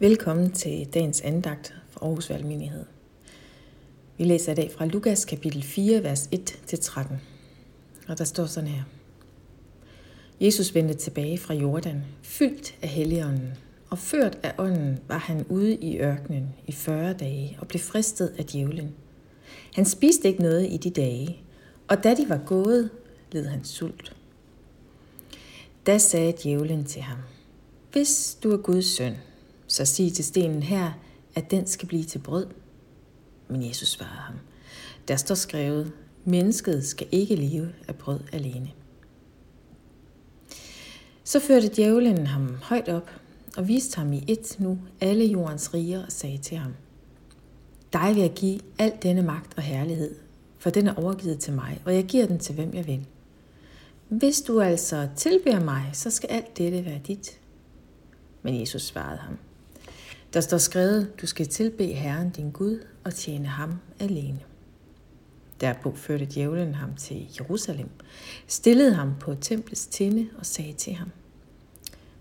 Velkommen til dagens andagt fra Aarhus Valgmenighed. Vi læser i dag fra Lukas kapitel 4, vers 1-13. Og der står sådan her. Jesus vendte tilbage fra Jordan, fyldt af helligånden, og ført af ånden var han ude i ørkenen i 40 dage og blev fristet af djævlen. Han spiste ikke noget i de dage, og da de var gået, led han sult. Da sagde djævlen til ham, Hvis du er Guds søn, så sig til stenen her, at den skal blive til brød. Men Jesus svarede ham, der står skrevet, mennesket skal ikke leve af brød alene. Så førte djævlen ham højt op og viste ham i et nu alle jordens riger og sagde til ham, dig vil jeg give al denne magt og herlighed, for den er overgivet til mig, og jeg giver den til hvem jeg vil. Hvis du altså tilbeder mig, så skal alt dette være dit. Men Jesus svarede ham, der står skrevet, du skal tilbe Herren din Gud og tjene ham alene. Derpå førte djævlen ham til Jerusalem, stillede ham på templets tinde og sagde til ham,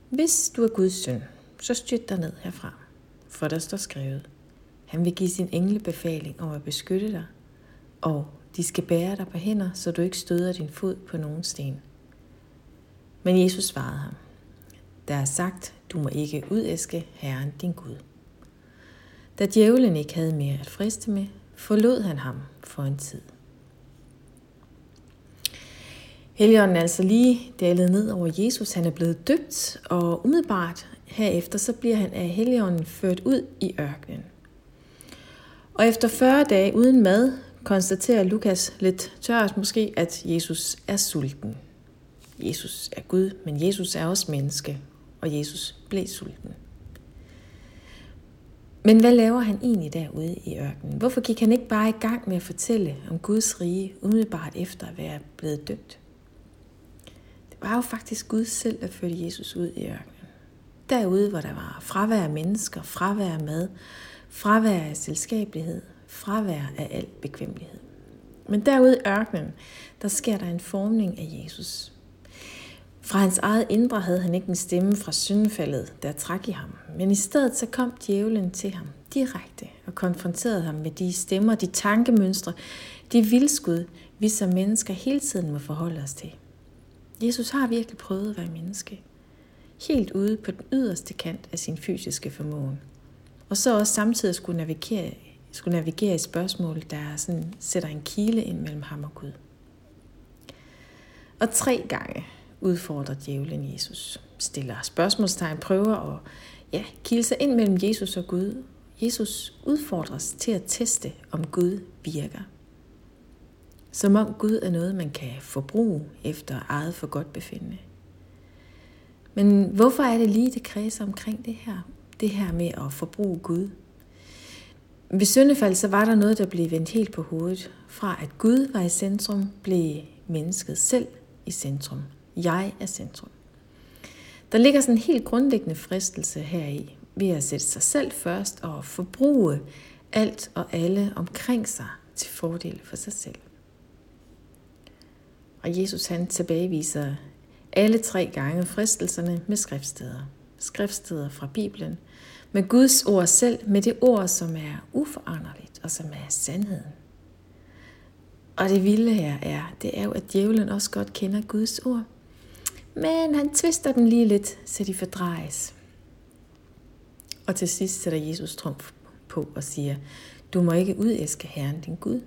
Hvis du er Guds søn, så styrt dig ned herfra, for der står skrevet, han vil give sin engle befaling om at beskytte dig, og de skal bære dig på hænder, så du ikke støder din fod på nogen sten. Men Jesus svarede ham, der er sagt, du må ikke udæske Herren din Gud. Da djævlen ikke havde mere at friste med, forlod han ham for en tid. Helligånden er altså lige dalet ned over Jesus. Han er blevet døbt, og umiddelbart herefter så bliver han af Helligånden ført ud i ørkenen. Og efter 40 dage uden mad, konstaterer Lukas lidt tørt måske, at Jesus er sulten. Jesus er Gud, men Jesus er også menneske, og Jesus blev sulten. Men hvad laver han egentlig derude i ørkenen? Hvorfor gik han ikke bare i gang med at fortælle om Guds rige umiddelbart efter at være blevet døbt? Det var jo faktisk Gud selv, der førte Jesus ud i ørkenen. Derude, hvor der var fravær af mennesker, fravær af mad, fravær af selskabelighed, fravær af al bekvemmelighed. Men derude i ørkenen, der sker der en formning af Jesus. Fra hans eget indre havde han ikke en stemme fra syndefaldet, der trak i ham. Men i stedet så kom djævlen til ham direkte og konfronterede ham med de stemmer, de tankemønstre, de vildskud, vi som mennesker hele tiden må forholde os til. Jesus har virkelig prøvet at være menneske. Helt ude på den yderste kant af sin fysiske formåen. Og så også samtidig skulle navigere, skulle navigere i spørgsmål, der sådan sætter en kile ind mellem ham og Gud. Og tre gange udfordrer djævlen Jesus. Stiller spørgsmålstegn, prøver at ja, kilde sig ind mellem Jesus og Gud. Jesus udfordres til at teste, om Gud virker. Som om Gud er noget, man kan forbruge efter eget for godt befindende. Men hvorfor er det lige, det kredser omkring det her? Det her med at forbruge Gud. Ved syndefald så var der noget, der blev vendt helt på hovedet. Fra at Gud var i centrum, blev mennesket selv i centrum. Jeg er centrum. Der ligger sådan en helt grundlæggende fristelse heri ved at sætte sig selv først og forbruge alt og alle omkring sig til fordel for sig selv. Og Jesus han tilbageviser alle tre gange fristelserne med skriftsteder. Skriftsteder fra Bibelen, med Guds ord selv, med det ord, som er uforanderligt og som er sandheden. Og det vilde her er, det er jo, at djævlen også godt kender Guds ord men han tvister den lige lidt, så de fordrejes. Og til sidst sætter Jesus trumf på og siger, du må ikke udæske Herren din Gud.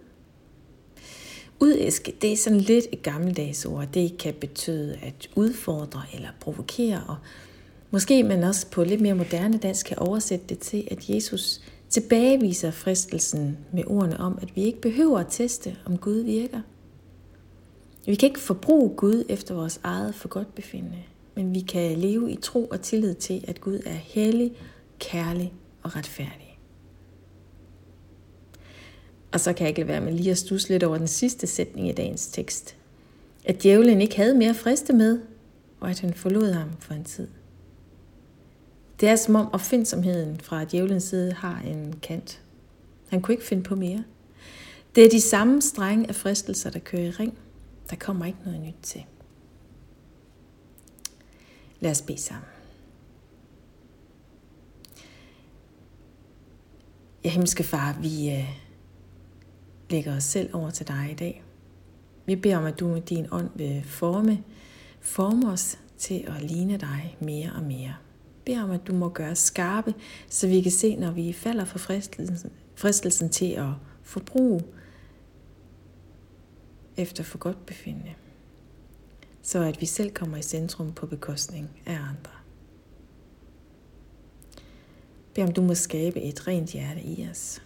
Udæske, det er sådan lidt et gammeldags ord. Det kan betyde at udfordre eller provokere, og måske man også på lidt mere moderne dansk kan oversætte det til, at Jesus tilbageviser fristelsen med ordene om, at vi ikke behøver at teste, om Gud virker. Vi kan ikke forbruge Gud efter vores eget for godt befindende, men vi kan leve i tro og tillid til, at Gud er hellig, kærlig og retfærdig. Og så kan jeg ikke være med lige at stusse lidt over den sidste sætning i dagens tekst. At djævlen ikke havde mere friste med, og at han forlod ham for en tid. Det er som om opfindsomheden fra djævelens side har en kant. Han kunne ikke finde på mere. Det er de samme strenge af fristelser, der kører i ring – der kommer ikke noget nyt til. Lad os bede sammen. Ja, himmelske far, vi øh, lægger os selv over til dig i dag. Vi beder om, at du med din ånd vil forme, forme os til at ligne dig mere og mere. Bed om, at du må gøre os skarpe, så vi kan se, når vi falder for fristelsen, fristelsen til at forbruge efter for godt befinde. Så at vi selv kommer i centrum på bekostning af andre. Bed om du må skabe et rent hjerte i os.